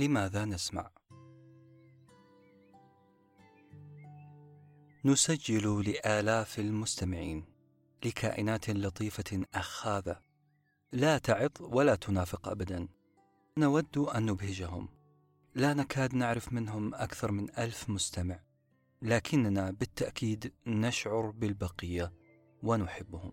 لماذا نسمع؟ نسجل لآلاف المستمعين لكائنات لطيفة أخاذة لا تعظ ولا تنافق أبدا. نود أن نبهجهم. لا نكاد نعرف منهم أكثر من ألف مستمع لكننا بالتأكيد نشعر بالبقية ونحبهم.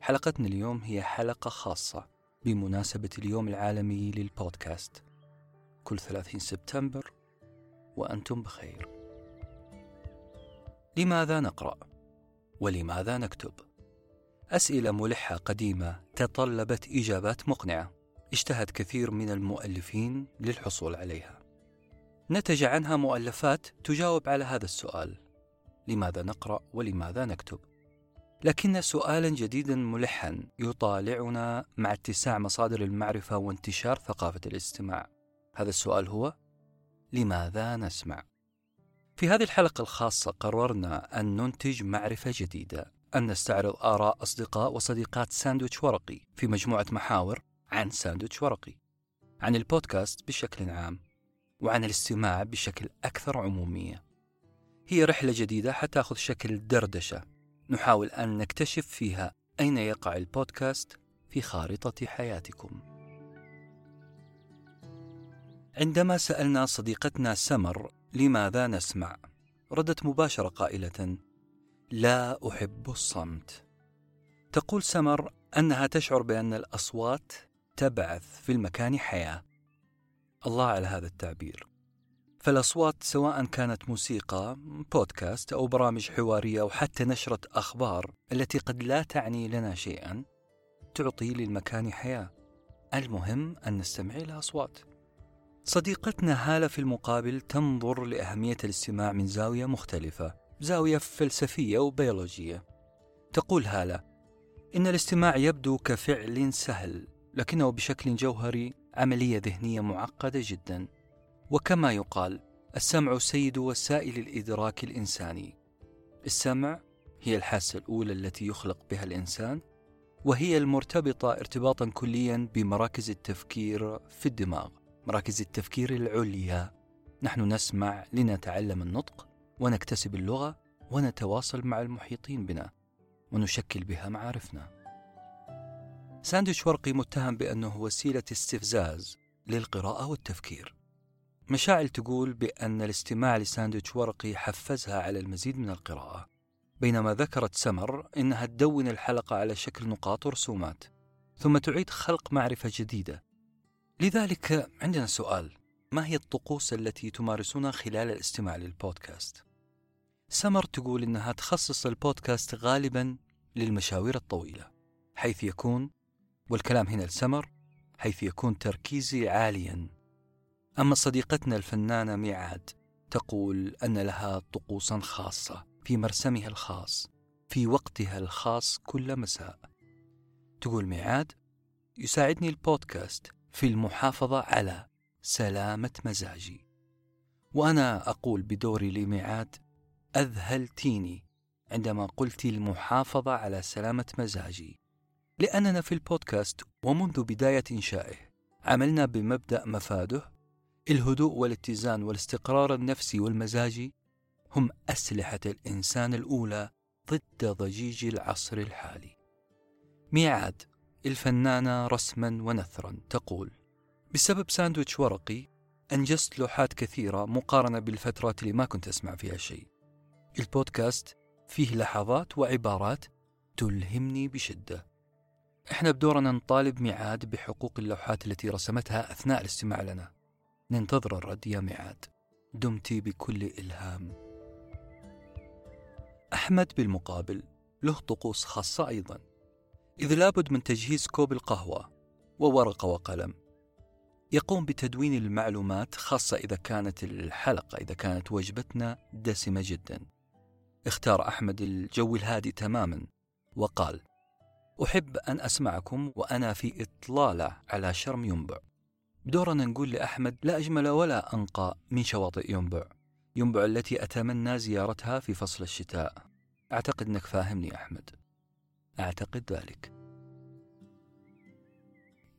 حلقتنا اليوم هي حلقة خاصة بمناسبة اليوم العالمي للبودكاست. كل 30 سبتمبر وأنتم بخير لماذا نقرأ؟ ولماذا نكتب؟ أسئلة ملحة قديمة تطلبت إجابات مقنعة اجتهد كثير من المؤلفين للحصول عليها نتج عنها مؤلفات تجاوب على هذا السؤال لماذا نقرأ ولماذا نكتب؟ لكن سؤالا جديدا ملحا يطالعنا مع اتساع مصادر المعرفة وانتشار ثقافة الاستماع هذا السؤال هو لماذا نسمع؟ في هذه الحلقة الخاصة قررنا أن ننتج معرفة جديدة أن نستعرض آراء أصدقاء وصديقات ساندويتش ورقي في مجموعة محاور عن ساندويتش ورقي عن البودكاست بشكل عام وعن الاستماع بشكل أكثر عمومية. هي رحلة جديدة حتاخذ شكل دردشة. نحاول أن نكتشف فيها أين يقع البودكاست في خارطة حياتكم. عندما سألنا صديقتنا سمر لماذا نسمع ردت مباشرة قائلة لا أحب الصمت. تقول سمر أنها تشعر بأن الأصوات تبعث في المكان حياة. الله على هذا التعبير. فالأصوات سواء كانت موسيقى بودكاست أو برامج حوارية أو حتى نشرة أخبار التي قد لا تعني لنا شيئا تعطي للمكان حياة. المهم أن نستمع إلى أصوات. صديقتنا هالة في المقابل تنظر لأهمية الاستماع من زاوية مختلفة زاوية فلسفية وبيولوجية. تقول هالة إن الاستماع يبدو كفعل سهل لكنه بشكل جوهري عملية ذهنية معقدة جدا. وكما يقال السمع سيد وسائل الإدراك الإنساني. السمع هي الحاسة الأولى التي يخلق بها الإنسان وهي المرتبطة ارتباطا كليا بمراكز التفكير في الدماغ. مراكز التفكير العليا. نحن نسمع لنتعلم النطق ونكتسب اللغة ونتواصل مع المحيطين بنا ونشكل بها معارفنا. ساندويتش ورقي متهم بأنه وسيلة استفزاز للقراءة والتفكير. مشاعل تقول بأن الاستماع لساندويتش ورقي حفزها على المزيد من القراءة. بينما ذكرت سمر إنها تدون الحلقة على شكل نقاط ورسومات ثم تعيد خلق معرفة جديدة. لذلك عندنا سؤال. ما هي الطقوس التي تمارسونها خلال الاستماع للبودكاست؟ سمر تقول إنها تخصص البودكاست غالبا للمشاوير الطويلة حيث يكون والكلام هنا لسمر حيث يكون تركيزي عاليا. أما صديقتنا الفنانة ميعاد تقول أن لها طقوسا خاصة في مرسمها الخاص في وقتها الخاص كل مساء. تقول ميعاد يساعدني البودكاست في المحافظة على سلامة مزاجي. وأنا أقول بدوري لميعاد أذهلتيني عندما قلت المحافظة على سلامة مزاجي. لأننا في البودكاست ومنذ بداية إنشائه عملنا بمبدأ مفاده. الهدوء والاتزان والاستقرار النفسي والمزاجي هم أسلحة الإنسان الأولى ضد ضجيج العصر الحالي. ميعاد الفنانة رسما ونثرا تقول: بسبب ساندويتش ورقي أنجزت لوحات كثيرة مقارنة بالفترات اللي ما كنت أسمع فيها شيء. البودكاست فيه لحظات وعبارات تلهمني بشدة. إحنا بدورنا نطالب ميعاد بحقوق اللوحات التي رسمتها أثناء الاستماع لنا. ننتظر الرد يا ميعاد دمت بكل إلهام أحمد بالمقابل له طقوس خاصة أيضا إذ لابد من تجهيز كوب القهوة وورقة وقلم. يقوم بتدوين المعلومات خاصة إذا كانت الحلقة إذا كانت وجبتنا دسمة جدا. اختار أحمد الجو الهادي تماما وقال أحب أن أسمعكم وأنا في إطلالة على شرم ينبع. بدورنا نقول لأحمد لا أجمل ولا أنقى من شواطئ ينبع. ينبع التي أتمنى زيارتها في فصل الشتاء. أعتقد أنك فاهمني أحمد. أعتقد ذلك.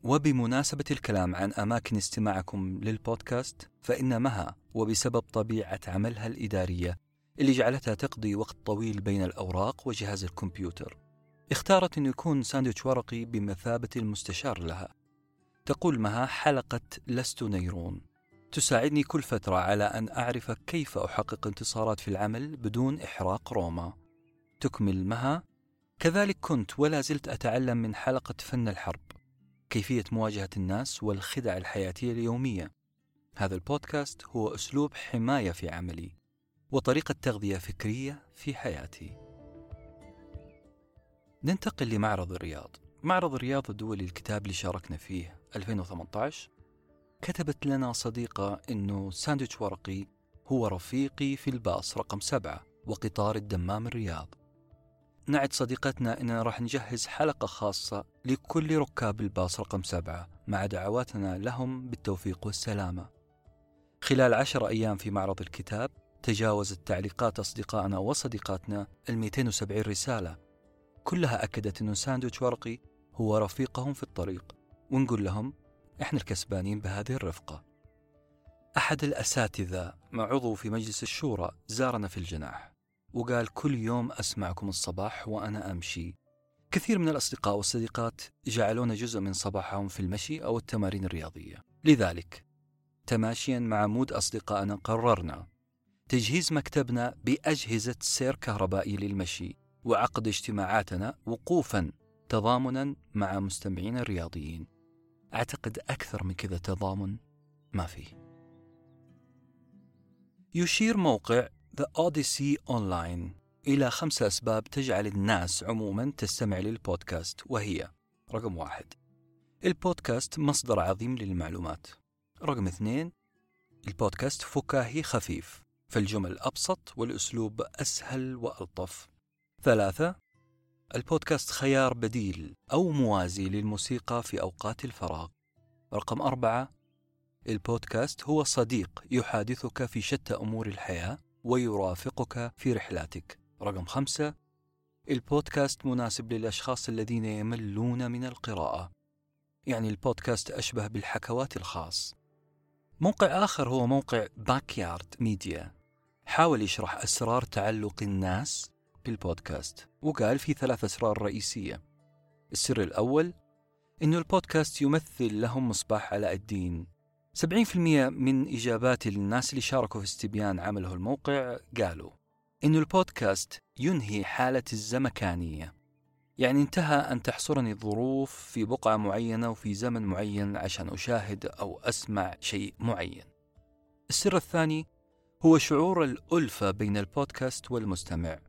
وبمناسبة الكلام عن أماكن استماعكم للبودكاست فإن مها وبسبب طبيعة عملها الإدارية اللي جعلتها تقضي وقت طويل بين الأوراق وجهاز الكمبيوتر اختارت أن يكون ساندويتش ورقي بمثابة المستشار لها. تقول مها حلقة لست نيرون. تساعدني كل فترة على أن أعرف كيف أحقق انتصارات في العمل بدون إحراق روما. تكمل مها كذلك كنت ولا زلت أتعلم من حلقة فن الحرب كيفية مواجهة الناس والخدع الحياتية اليومية. هذا البودكاست هو أسلوب حماية في عملي وطريقة تغذية فكرية في حياتي. ننتقل لمعرض الرياض. معرض الرياض الدولي الكتاب اللي شاركنا فيه 2018 كتبت لنا صديقة أنه ساندويتش ورقي هو رفيقي في الباص رقم سبعة وقطار الدمام الرياض. نعد صديقتنا أننا راح نجهز حلقة خاصة لكل ركاب الباص رقم سبعة مع دعواتنا لهم بالتوفيق والسلامة. خلال عشر أيام في معرض الكتاب تجاوزت تعليقات أصدقائنا وصديقاتنا ال 270 رسالة. كلها أكدت أنه ساندويتش ورقي هو رفيقهم في الطريق. ونقول لهم إحنا الكسبانين بهذه الرفقة. أحد الأساتذة عضو في مجلس الشورى زارنا في الجناح. وقال كل يوم أسمعكم الصباح وأنا أمشي. كثير من الأصدقاء والصديقات جعلونا جزء من صباحهم في المشي أو التمارين الرياضية. لذلك تماشيا مع مود أصدقائنا قررنا تجهيز مكتبنا بأجهزة سير كهربائي للمشي وعقد اجتماعاتنا وقوفا تضامنا مع مستمعين الرياضيين. أعتقد أكثر من كذا تضامن ما فيه. يشير موقع The Odyssey Online. إلى خمسة أسباب تجعل الناس عموما تستمع للبودكاست وهي رقم واحد البودكاست مصدر عظيم للمعلومات. رقم اثنين البودكاست فكاهي خفيف فالجمل أبسط والأسلوب أسهل وألطف. ثلاثة البودكاست خيار بديل أو موازي للموسيقى في أوقات الفراغ. رقم أربعة البودكاست هو صديق يحادثك في شتى أمور الحياة. ويرافقك في رحلاتك. رقم خمسة البودكاست مناسب للأشخاص الذين يملون من القراءة. يعني البودكاست أشبه بالحكواتي الخاص. موقع آخر هو موقع Backyard Media حاول يشرح أسرار تعلق الناس بالبودكاست. وقال في ثلاث أسرار رئيسية. السر الأول أن البودكاست يمثل لهم مصباح علاء الدين. 70% من إجابات الناس اللي شاركوا في استبيان عمله الموقع قالوا إنه البودكاست ينهي حالة الزمكانية. يعني انتهى أن تحصرني الظروف في بقعة معينة وفي زمن معين عشان أشاهد أو أسمع شيء معين. السر الثاني هو شعور الألفة بين البودكاست والمستمع.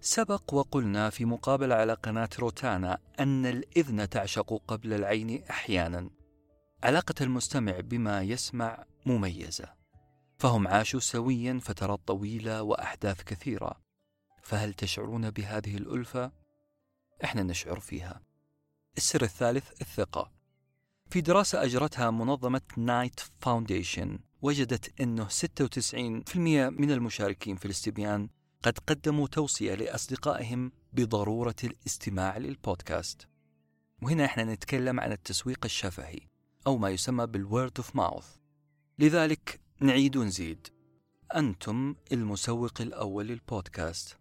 سبق وقلنا في مقابلة على قناة روتانا أن الإذن تعشق قبل العين أحيانا. علاقة المستمع بما يسمع مميزة فهم عاشوا سويا فترات طويلة وأحداث كثيرة فهل تشعرون بهذه الألفة؟ إحنا نشعر فيها. السر الثالث الثقة. في دراسة أجرتها منظمة Knight Foundation وجدت أنه 96% من المشاركين في الاستبيان قد قدموا توصية لأصدقائهم بضرورة الاستماع للبودكاست. وهنا إحنا نتكلم عن التسويق الشفهي. أو ما يسمى بال word of mouth لذلك نعيد ونزيد. أنتم المسوق الأول للبودكاست.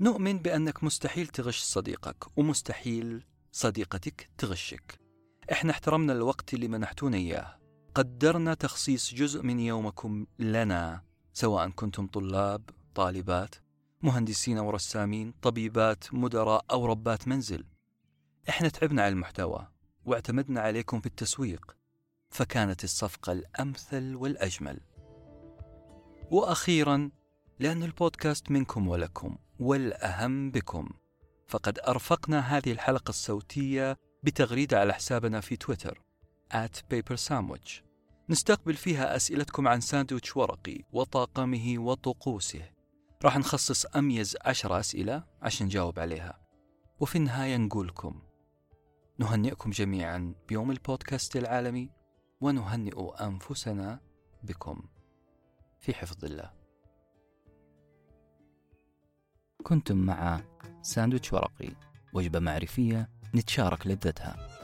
نؤمن بأنك مستحيل تغش صديقك ومستحيل صديقتك تغشك. إحنا احترمنا الوقت اللي منحتونا إياه. قدرنا تخصيص جزء من يومكم لنا سواء كنتم طلاب طالبات مهندسين أو رسامين طبيبات مدراء أو ربات منزل. إحنا تعبنا على المحتوى. واعتمدنا عليكم في التسويق فكانت الصفقة الأمثل والأجمل. وأخيرا لأن البودكاست منكم ولكم والأهم بكم فقد أرفقنا هذه الحلقة الصوتية بتغريدة على حسابنا في تويتر at paper sandwich. نستقبل فيها أسئلتكم عن ساندويتش ورقي وطاقمه وطقوسه. راح نخصص أميز عشر أسئلة عشان نجاوب عليها. وفي النهاية نقولكم نهنئكم جميعا بيوم البودكاست العالمي ونهنئ أنفسنا بكم في حفظ الله. كنتم مع ساندويتش ورقي وجبة معرفية نتشارك لذتها.